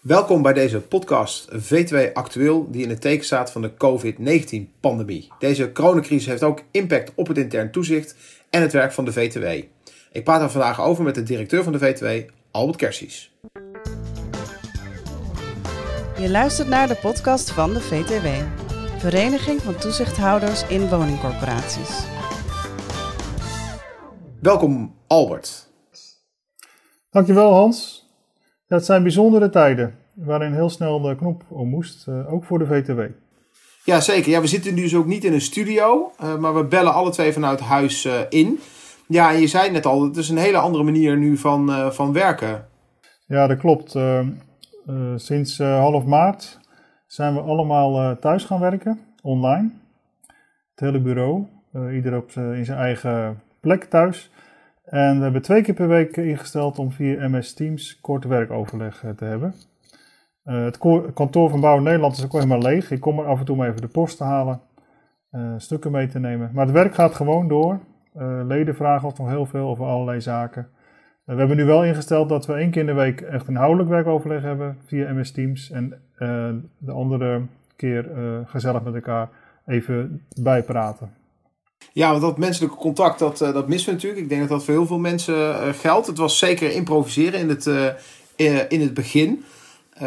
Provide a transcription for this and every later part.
Welkom bij deze podcast V2 Actueel, die in het teken staat van de COVID-19-pandemie. Deze coronacrisis heeft ook impact op het intern toezicht en het werk van de VTW. Ik praat er vandaag over met de directeur van de VTW, Albert Kersies. Je luistert naar de podcast van de VTW, Vereniging van Toezichthouders in Woningcorporaties. Welkom Albert. Dankjewel Hans. Het zijn bijzondere tijden waarin heel snel de knop om moest, uh, ook voor de VTW. Ja, zeker. Ja, we zitten nu dus ook niet in een studio, uh, maar we bellen alle twee vanuit huis uh, in. Ja, en je zei net al, het is een hele andere manier nu van, van werken. Ja, dat klopt. sinds half maart zijn we allemaal thuis gaan werken, online. Het hele bureau, ieder op in zijn eigen plek thuis. En we hebben twee keer per week ingesteld om via MS Teams kort werkoverleg eh, te hebben. Uh, het kantoor van Bouw Nederland is ook helemaal leeg. Ik kom er af en toe maar even de post te halen, uh, stukken mee te nemen. Maar het werk gaat gewoon door. Leden vragen ons nog heel veel over allerlei zaken. we hebben nu wel ingesteld dat we één keer in de week echt inhoudelijk werkoverleg hebben via MS Teams. En de andere keer gezellig met elkaar even bijpraten. Ja, want dat menselijke contact, dat, uh, dat missen we natuurlijk. Ik denk dat dat voor heel veel mensen uh, geldt. Het was zeker improviseren in het, uh, in het begin.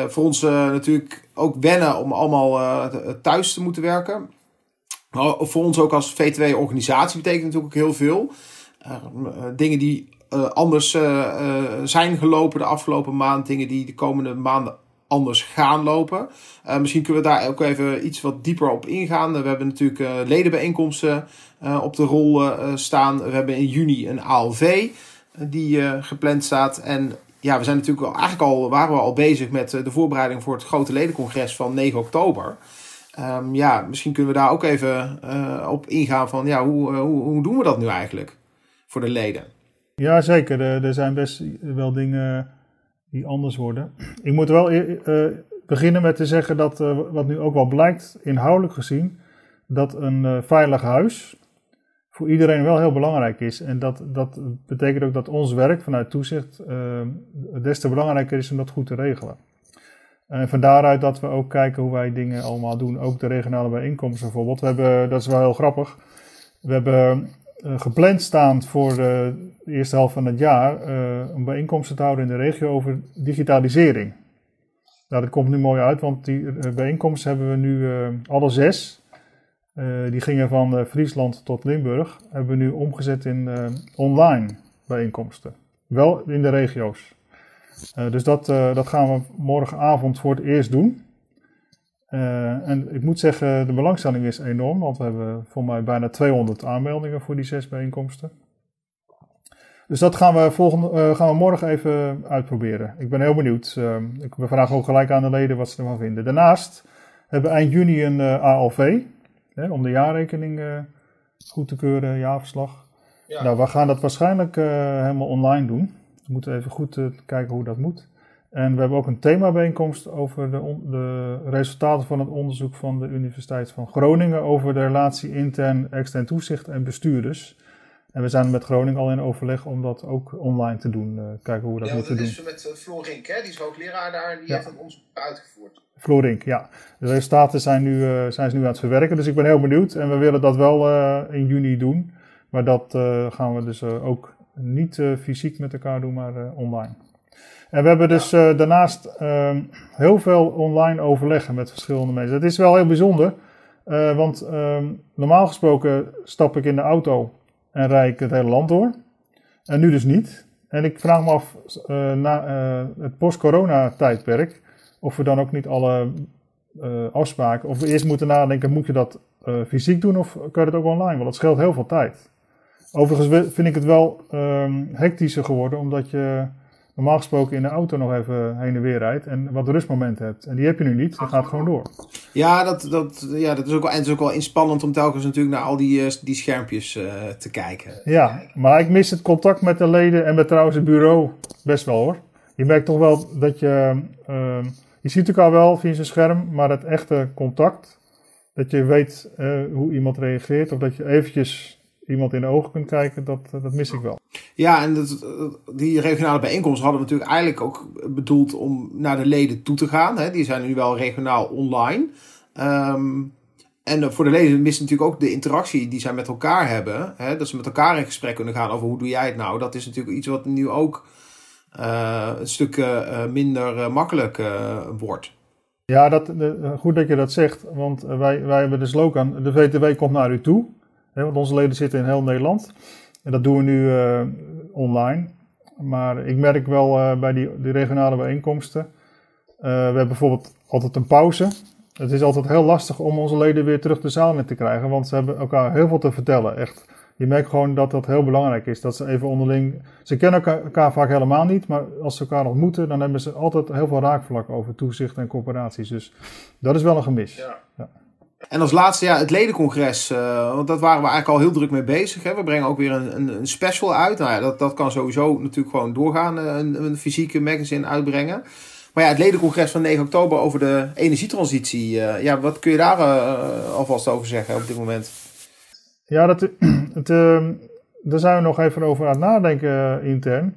voor ons natuurlijk ook wennen om allemaal thuis te moeten werken. Maar voor ons ook als V2-organisatie betekent natuurlijk ook heel veel. dingen die anders zijn gelopen de afgelopen maand. Dingen die de komende maanden anders gaan lopen. Uh, misschien kunnen we daar ook even iets wat dieper op ingaan. We hebben natuurlijk uh, ledenbijeenkomsten uh, op de rol staan. We hebben in juni een ALV die gepland staat. En ja, we zijn natuurlijk al, eigenlijk al, waren we al bezig met de voorbereiding voor het grote ledencongres van 9 oktober. Um, ja, misschien kunnen we daar ook even op ingaan van ja, hoe, hoe, hoe doen we dat nu eigenlijk voor de leden? Ja, zeker. Er, er zijn best wel dingen die anders worden. Ik moet wel uh, beginnen met te zeggen dat, uh, wat nu ook wel blijkt, inhoudelijk gezien, dat een veilig huis voor iedereen wel heel belangrijk is. En dat, dat betekent ook dat ons werk vanuit toezicht des te belangrijker is om dat goed te regelen. En van daaruit dat we ook kijken hoe wij dingen allemaal doen. Ook de regionale bijeenkomsten bijvoorbeeld. We hebben, dat is wel heel grappig. We hebben gepland staan voor uh, de eerste helft van het jaar een bijeenkomst te houden in de regio over digitalisering. Nou, dat komt nu mooi uit, want die bijeenkomsten hebben we nu alle zes. die gingen van Friesland tot Limburg. Hebben we nu omgezet in online bijeenkomsten. Wel in de regio's. dus dat, dat gaan we morgenavond voor het eerst doen. Uh, en ik moet zeggen, de belangstelling is enorm, want we hebben voor mij bijna 200 aanmeldingen voor die zes bijeenkomsten. Dus dat gaan we, volgende, uh, gaan we morgen even uitproberen. Ik ben heel benieuwd. Uh, ik, we vragen ook gelijk aan de leden wat ze ervan vinden. Daarnaast hebben we eind juni een ALV, hè, om de jaarrekening goed te keuren, jaarverslag. Ja. Nou, we gaan dat waarschijnlijk helemaal online doen. We moeten even goed kijken hoe dat moet. En we hebben ook een themabijeenkomst over de, de, resultaten van het onderzoek van de Universiteit van Groningen over de relatie intern, extern toezicht en bestuurders. En we zijn met Groningen al in overleg om dat ook online te doen. Uh, kijken hoe we dat ja, moeten doen. Ja, dat is met uh, Florink, hè? die is hoogleraar daar, die ja. heeft het ons uitgevoerd. Florink, ja. De resultaten zijn, nu, uh, zijn ze nu aan het verwerken, dus ik ben heel benieuwd. En we willen dat wel in juni doen. Maar dat gaan we dus ook niet fysiek met elkaar doen, maar online. En we hebben dus uh, daarnaast uh, heel veel online overleggen met verschillende mensen. Het is wel heel bijzonder, uh, want uh, normaal gesproken stap ik in de auto en rijd ik het hele land door. En nu dus niet. En ik vraag me af, eh, na het post-corona-tijdperk, of we dan ook niet alle afspraken, of we eerst moeten nadenken, moet je dat fysiek doen of kan je dat ook online? Want dat scheelt heel veel tijd. Overigens vind ik het wel ehm, hectischer geworden, omdat je normaal gesproken in de auto nog even heen en weer rijdt en wat rustmomenten hebt. En die heb je nu niet, dan gaat gewoon door. Ja, dat, dat, ja, dat is ook wel, en het is ook wel inspannend om telkens natuurlijk naar al die, eh, die schermpjes uh, te kijken. Ja, maar ik mis het contact met de leden en met trouwens het bureau best wel hoor. Je merkt toch wel dat je, uh, je ziet elkaar wel via zijn scherm, maar het echte contact, dat je weet uh, hoe iemand reageert of dat je eventjes iemand in de ogen kunt kijken, dat, dat mis ik wel. Ja, en die regionale bijeenkomsten hadden we natuurlijk eigenlijk ook bedoeld om naar de leden toe te gaan. Hè. Die zijn nu wel regionaal online. Ehm, en voor de leden mist natuurlijk ook de interactie die zij met elkaar hebben. Hè. Dat ze met elkaar in gesprek kunnen gaan over hoe doe jij het nou. Dat is natuurlijk iets wat nu ook uh, een stuk uh, minder makkelijk wordt. Ja, dat, goed dat je dat zegt. Want wij, wij hebben de slogan, de VTW komt naar u toe. Hè, want onze leden zitten in heel Nederland. En dat doen we nu uh, online. Maar ik merk wel uh, bij die, die, regionale bijeenkomsten. Uh, we hebben bijvoorbeeld altijd een pauze. Het is altijd heel lastig om onze leden weer terug de zaal in te krijgen. Want ze hebben elkaar heel veel te vertellen. Echt. Je merkt gewoon dat dat heel belangrijk is. Dat ze even onderling. Ze kennen elkaar, vaak helemaal niet. Maar als ze elkaar ontmoeten, dan hebben ze altijd heel veel raakvlak over toezicht en coöperaties. Dus dat is wel een gemis. Ja. ja. En als laatste, ja, het ledencongres. Uh, want dat waren we eigenlijk al heel druk mee bezig. Hè. We brengen ook weer een, een, een special uit. Nou dat, dat kan sowieso natuurlijk gewoon doorgaan. Eh, een, een fysieke magazine uitbrengen. Maar ja, het ledencongres van 9 oktober over de energietransitie. Uh, ja, wat kun je daar alvast over zeggen op dit moment? Ja, dat, het, daar zijn we nog even over aan het nadenken intern.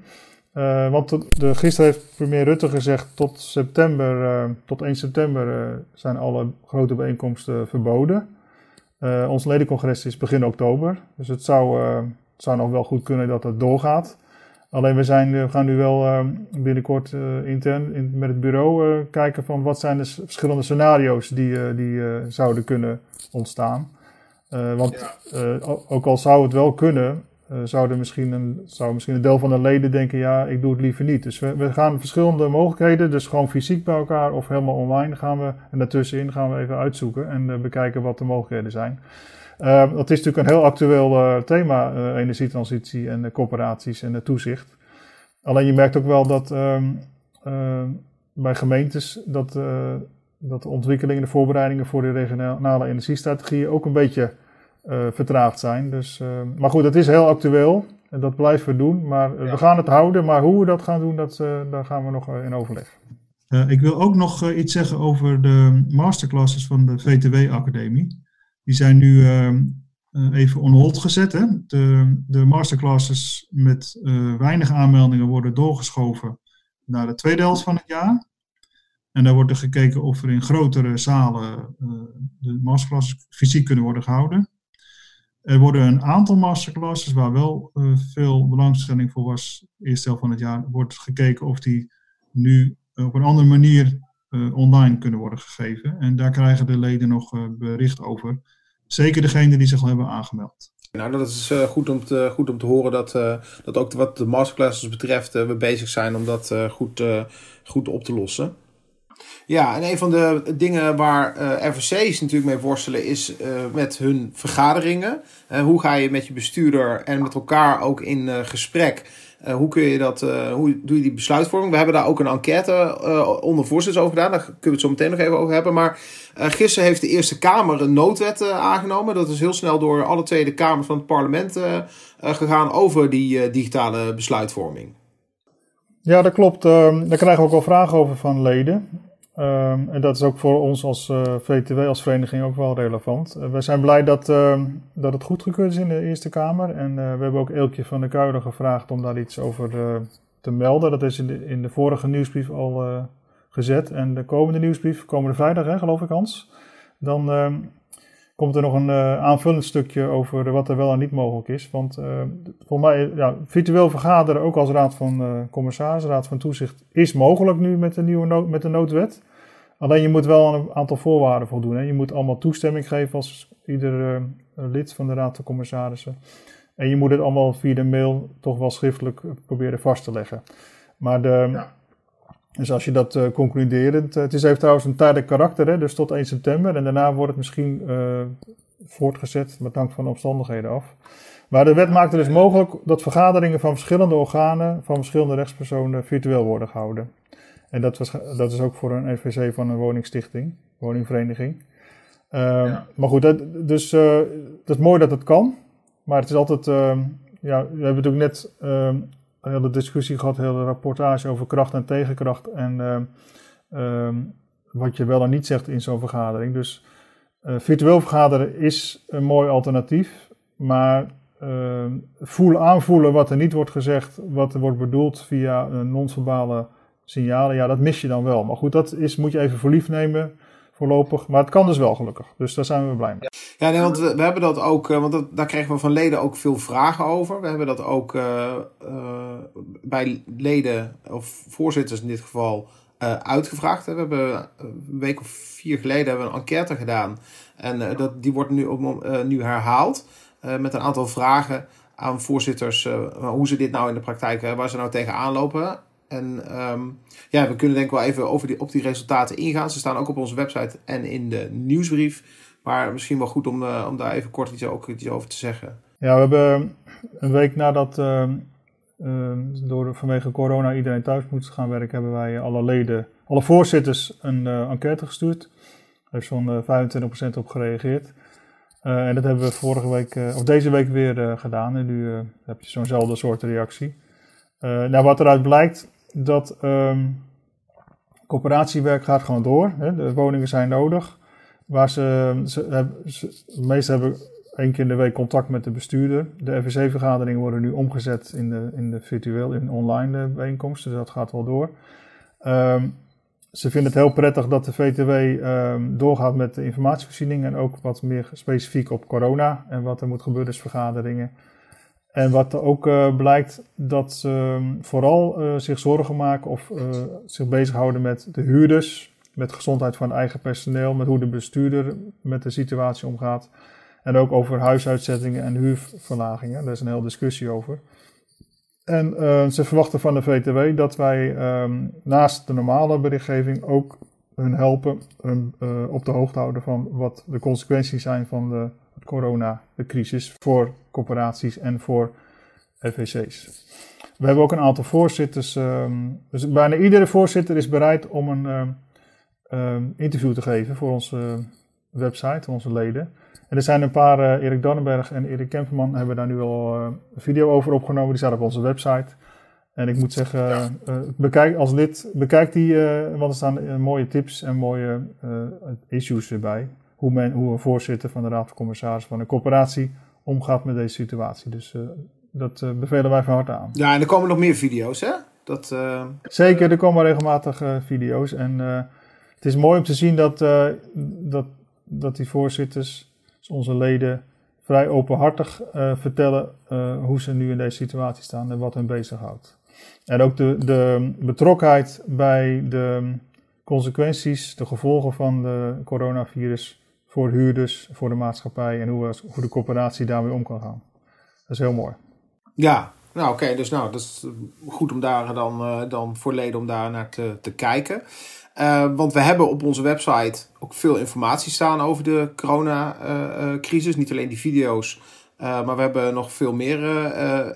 Uh, want de, gisteren heeft premier Rutte gezegd tot september, uh, tot 1 september uh, zijn alle grote bijeenkomsten verboden. ons ledencongres is begin oktober, dus het zou, het zou nog wel goed kunnen dat het doorgaat. Alleen we, zijn, we gaan nu wel binnenkort intern in, met het bureau kijken van wat zijn de verschillende scenario's die, die zouden kunnen ontstaan. want ook al zou het wel kunnen, uh, zouden misschien een, zou misschien een deel van de leden denken, ja, ik doe het liever niet. Dus we, gaan verschillende mogelijkheden, dus gewoon fysiek bij elkaar of helemaal online gaan we, en daartussenin gaan we even uitzoeken en uh, bekijken wat de mogelijkheden zijn. Uh, dat is natuurlijk een heel actueel thema, energietransitie en de corporaties en de toezicht. Alleen je merkt ook wel dat ehm, bij gemeentes dat, dat de ontwikkelingen, de voorbereidingen voor de regionale energiestrategieën ook een beetje uh, vertraagd zijn. Dus, uh, maar goed, dat is heel actueel en dat blijven we doen. Maar uh, we gaan het houden, maar hoe we dat gaan doen, dat, daar gaan we nog in overleg. ik wil ook nog iets zeggen over de masterclasses van de VTW-academie. Die zijn nu even on hold gezet. Hè? De, de masterclasses met weinig aanmeldingen worden doorgeschoven naar de tweede helft van het jaar. En daar wordt er gekeken of er in grotere zalen de masterclasses fysiek kunnen worden gehouden. Er worden een aantal masterclasses waar wel uh, veel belangstelling voor was, eerste helft van het jaar, wordt gekeken of die nu op een andere manier uh, online kunnen worden gegeven. En daar krijgen de leden nog bericht over. Zeker degenen die zich al hebben aangemeld. Nou, dat is goed, om te, goed om te horen dat, dat ook wat de masterclasses betreft we bezig zijn om dat goed, goed op te lossen. Ja, en een van de dingen waar uh, RVC's natuurlijk mee worstelen is uh, met hun vergaderingen. Uh, hoe ga je met je bestuurder en met elkaar ook in gesprek? hoe kun je dat, hoe doe je die besluitvorming? We hebben daar ook een enquête onder voorzitters over gedaan. Daar kunnen we het zo meteen nog even over hebben. Maar gisteren heeft de Eerste Kamer een noodwet aangenomen. Dat is heel snel door alle Tweede Kamers van het parlement gegaan over die digitale besluitvorming. Ja, dat klopt. Ehm, daar krijgen we ook wel vragen over van leden. Um, en dat is ook voor ons als eh, VTW, als vereniging, ook wel relevant. Uh, we zijn blij dat, uh, dat het goedgekeurd is in de Eerste Kamer. En eh, we hebben ook Eelkje van der Kuilen gevraagd om daar iets over te melden. Dat is in de, in de vorige nieuwsbrief al gezet. En de komende nieuwsbrief, komende vrijdag, hè, geloof ik, Hans. Dan ehm, komt er nog een aanvullend stukje over wat er wel en niet mogelijk is. Want voor mij, ja, virtueel vergaderen, ook als raad van commissaris, raad van toezicht, is mogelijk nu met de nieuwe met de noodwet. Alleen je moet wel een aantal voorwaarden voldoen. Hè. Je moet allemaal toestemming geven als ieder uh, lid van de Raad van Commissarissen. En je moet het allemaal via de mail toch wel schriftelijk proberen vast te leggen. Maar de, ja. Dus als je dat uh, concluderend. het is heeft trouwens een tijdelijk karakter, hè, dus tot 1 september. En daarna wordt het misschien uh, voortgezet, met dank van de omstandigheden af. Maar de wet maakt het dus mogelijk dat vergaderingen van verschillende organen, van verschillende rechtspersonen, virtueel worden gehouden. En dat, was, dat is ook voor een FVC van een woningstichting, woningvereniging. Uh, Maar goed, dat, dus uh, dat is mooi dat het kan. Maar het is altijd, uh, ja, we hebben natuurlijk net uh, een hele discussie gehad, een hele rapportage over kracht en tegenkracht. En ehm, wat je wel en niet zegt in zo'n vergadering. Dus virtueel vergaderen is een mooi alternatief. Maar voelen, aanvoelen wat er niet wordt gezegd, wat er wordt bedoeld via non-verbale signalen, ja, dat mis je dan wel. Maar goed, dat is, moet je even voor lief nemen voorlopig. Maar het kan dus wel gelukkig. Dus daar zijn we blij mee. Ja, nee, want we, hebben dat ook, want dat, daar kregen we van leden ook veel vragen over. We hebben dat ook uh, uh, bij leden, of voorzitters in dit geval, uitgevraagd. We hebben een week of vier geleden hebben we een enquête gedaan. En dat, die wordt nu, ook, nu herhaald met een aantal vragen aan voorzitters hoe ze dit nou in de praktijk, waar ze nou tegenaan lopen. En um, ja, we kunnen denk ik wel even over die, op die resultaten ingaan. Ze staan ook op onze website en in de nieuwsbrief. Maar misschien wel goed om, uh, om daar even kort iets, ook iets over te zeggen. Ja, we hebben een week nadat uh, uh, door, vanwege corona iedereen thuis moest gaan werken, hebben wij alle leden, alle voorzitters een uh, enquête gestuurd. Daar heeft zo'n 25% op gereageerd. en dat hebben we vorige week, of deze week weer gedaan. En nu heb je zo'nzelfde soort reactie. nou, wat eruit blijkt, dat um, coöperatiewerk gaat gewoon door. Hè. De woningen zijn nodig. Waar ze, meesten hebben één keer in de week contact met de bestuurder. De FVC-vergaderingen worden nu omgezet in de, in de virtueel, in online eh, bijeenkomsten. Dus dat gaat wel door. Um, ze vinden het heel prettig dat de VTW ehm, doorgaat met de informatievoorziening en ook wat meer specifiek op corona en wat er moet gebeuren, dus vergaderingen. En wat ook uh, blijkt, dat ze um, vooral uh, zich zorgen maken of uh, zich bezighouden met de huurders, met gezondheid van eigen personeel, met hoe de bestuurder met de situatie omgaat. En ook over huisuitzettingen en huurverlagingen. Daar is een hele discussie over. En ze verwachten van de VTW dat wij um, naast de normale berichtgeving ook hun helpen op de hoogte houden van wat de consequenties zijn van de coronacrisis voor corporaties en voor FVC's. We hebben ook een aantal voorzitters. Um, dus bijna iedere voorzitter is bereid om een um, um, interview te geven voor onze website, voor onze leden. En er zijn een paar, uh, Erik Dannenberg en Erik Kemperman hebben daar nu al uh, een video over opgenomen. Die staat op onze website. En ik moet zeggen, uh, bekijk, als lid, bekijk die, want er staan mooie tips en mooie issues erbij hoe, men, hoe een voorzitter van de Raad van Commissarissen van een corporatie omgaat met deze situatie. Dus uh, dat uh, bevelen wij van harte aan. Ja, en er komen nog meer video's, hè? Dat, uh... Zeker, er komen regelmatig video's. En het is mooi om te zien dat, dat, dat die voorzitters, dus onze leden, vrij openhartig vertellen hoe ze nu in deze situatie staan en wat hen bezighoudt. En ook de, de betrokkenheid bij de consequenties, de gevolgen van de coronavirus voor huurders, voor de maatschappij en hoe, hoe de coöperatie daarmee om kan gaan. Dat is heel mooi. Ja, nou oké, dus nou, dat is goed om daar dan, uh, dan voor leden om daar naar te, te kijken. Uh, want we hebben op onze website ook veel informatie staan over de coronacrisis. Uh, Niet alleen die video's, maar we hebben nog veel meer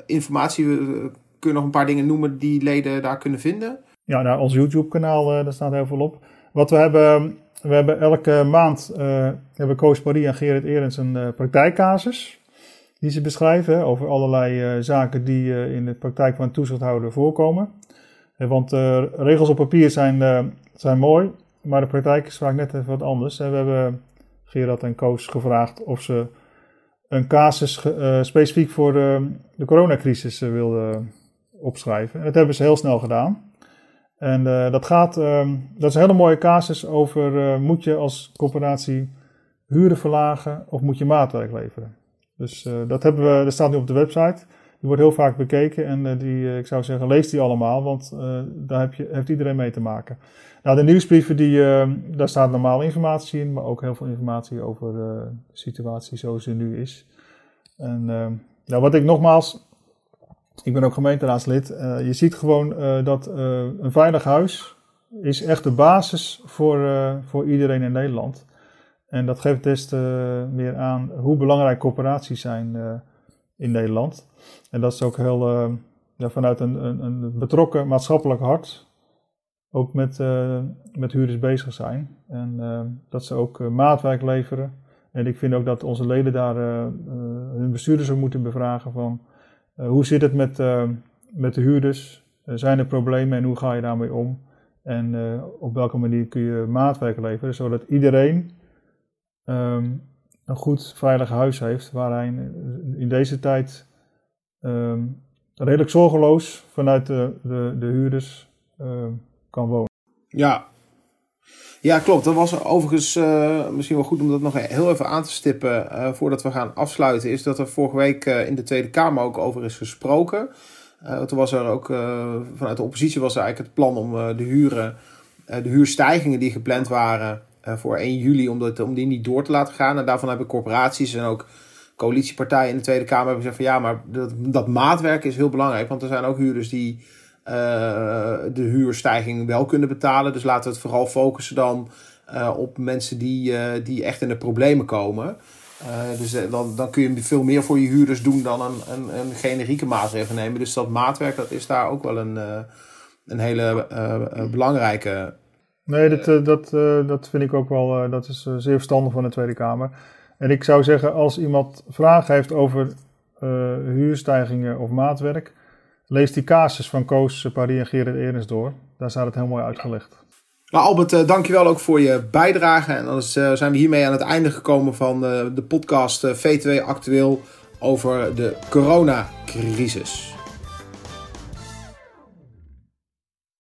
informatie. We kunnen nog een paar dingen noemen die leden daar kunnen vinden. Ja, nou, ons YouTube-kanaal, daar staat heel veel op. Wat we hebben we hebben elke maand uh, hebben Koos Marie en Gerrit Erens een uh, praktijkcasus. Die ze beschrijven over allerlei uh, zaken die in de praktijk van toezichthouder voorkomen. want regels op papier zijn, zijn mooi, maar de praktijk is vaak net even wat anders. We hebben Gerard en Koos gevraagd of ze een casus specifiek voor de coronacrisis wilden opschrijven. En dat hebben ze heel snel gedaan. En uh, dat gaat, uh, dat is een hele mooie casus over, uh, moet je als corporatie huren verlagen of moet je maatwerk leveren? Dus dat hebben we, dat staat nu op de website. Die wordt heel vaak bekeken en die, ik zou zeggen, lees die allemaal, want daar heb je, heeft iedereen mee te maken. Nou, de nieuwsbrieven, die, daar staat normaal informatie in, maar ook heel veel informatie over de situatie zoals die nu is. En nou, wat ik nogmaals ik ben ook gemeenteraadslid. Uh, je ziet gewoon uh, dat uh, een veilig huis is echt de basis voor, voor iedereen in Nederland. En dat geeft des te meer aan hoe belangrijk corporaties zijn in Nederland. En dat is ook heel ja, vanuit een, een, een, betrokken maatschappelijk hart ook met, met huurders bezig zijn. En dat ze ook maatwerk leveren. En ik vind ook dat onze leden daar hun bestuurders moeten bevragen van eh, hoe zit het met, eh, met de huurders? Eh, zijn er problemen en hoe ga je daarmee om? En op welke manier kun je maatwerk leveren, zodat iedereen um, een goed veilig huis heeft waar hij in deze tijd ehm, redelijk zorgeloos vanuit de, de, de huurders ehm, kan wonen. Ja. Ja, klopt. Dat was overigens uh, misschien wel goed om dat nog heel even aan te stippen uh, voordat we gaan afsluiten. Is dat er vorige week uh, in de Tweede Kamer ook over is gesproken. toen was er ook vanuit de oppositie was er eigenlijk het plan om de huren, de huurstijgingen die gepland waren voor 1 juli, om, dat, om die niet door te laten gaan. En daarvan hebben corporaties en ook coalitiepartijen in de Tweede Kamer hebben gezegd van ja, maar dat, dat maatwerk is heel belangrijk. Want er zijn ook huurders die uh, de huurstijging wel kunnen betalen. Dus laten we het vooral focussen dan uh, op mensen die, uh, die echt in de problemen komen. dus dan, dan kun je veel meer voor je huurders doen dan een, een, een generieke maatregel nemen. Dus dat maatwerk dat is daar ook wel een, een hele belangrijke. Nee, dat, dat, dat vind ik ook wel. dat is zeer verstandig van de Tweede Kamer. En ik zou zeggen, als iemand vragen heeft over huurstijgingen of maatwerk, Lees die casus van Koos, Paris en Gerrit Erens door. Daar staat het heel mooi uitgelegd. Nou Albert, uh, dankjewel ook voor je bijdrage. En dan uh, zijn we hiermee aan het einde gekomen van de podcast V2 Actueel over de coronacrisis.